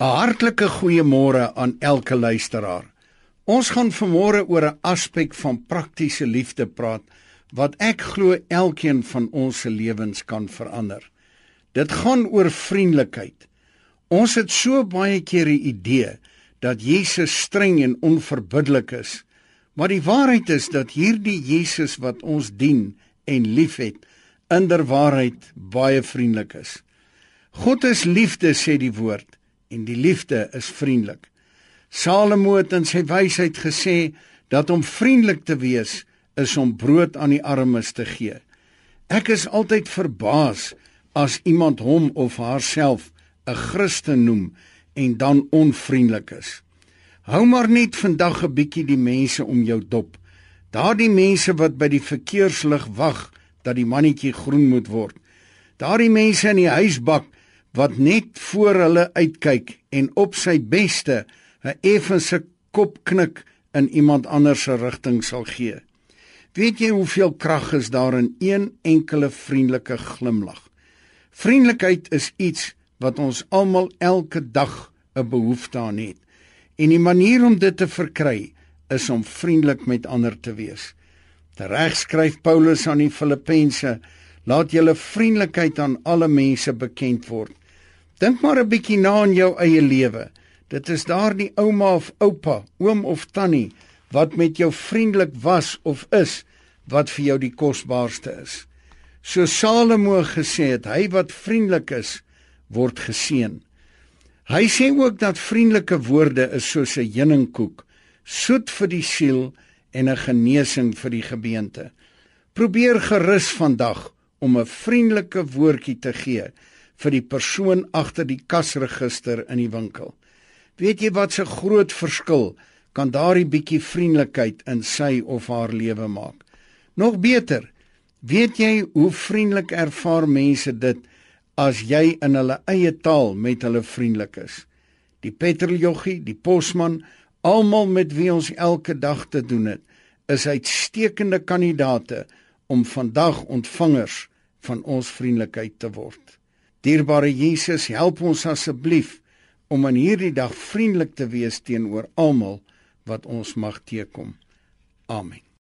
'n Hartlike goeiemôre aan elke luisteraar. Ons gaan vanmôre oor 'n aspek van praktiese liefde praat wat ek glo elkeen van ons se lewens kan verander. Dit gaan oor vriendelikheid. Ons het so baie keer die idee dat Jesus streng en onverbiddelik is, maar die waarheid is dat hierdie Jesus wat ons dien en liefhet, inderwaarheid baie vriendelik is. God is liefde sê die woord en die liefde is vriendelik. Salomo het in sy wysheid gesê dat om vriendelik te wees is om brood aan die armes te gee. Ek is altyd verbaas as iemand hom of haarself 'n Christen noem en dan onvriendelik is. Hou maar net vandag 'n bietjie die mense om jou dop. Daardie mense wat by die verkeerslig wag dat die mannetjie groen moet word. Daardie mense in die huisbak wat net voor hulle uitkyk en op sy beste 'n effense kopknik in iemand anders se rigting sal gee. Weet jy hoeveel krag is daar in een enkele vriendelike glimlag? Vriendelikheid is iets wat ons almal elke dag 'n behoefte aan het. En die manier om dit te verkry is om vriendelik met ander te wees. Tereg skryf Paulus aan die Filippense: "Laat julle vriendelikheid aan alle mense bekend word." Dink maar 'n bietjie na in jou eie lewe. Dit is daardie ouma of oupa, oom of tannie wat met jou vriendelik was of is wat vir jou die kosbaarste is. So Salomo gesê het, hy wat vriendelik is, word geseën. Hy sê ook dat vriendelike woorde is soos 'n heuningkoek, soet vir die siel en 'n genesing vir die gebeente. Probeer gerus vandag om 'n vriendelike woordjie te gee vir die persoon agter die kasregister in die winkel. Weet jy wat 'n groot verskil kan daardie bietjie vriendelikheid in sy of haar lewe maak? Nog beter, weet jy hoe vriendelik ervaar mense dit as jy in hulle eie taal met hulle vriendelik is? Die petroljoggie, die posman, almal met wie ons elke dag te doen het, is uitstekende kandidate om vandag ontvangers van ons vriendelikheid te word. Dierbare Jesus, help ons asseblief om in hierdie dag vriendelik te wees teenoor almal wat ons mag teekom. Amen.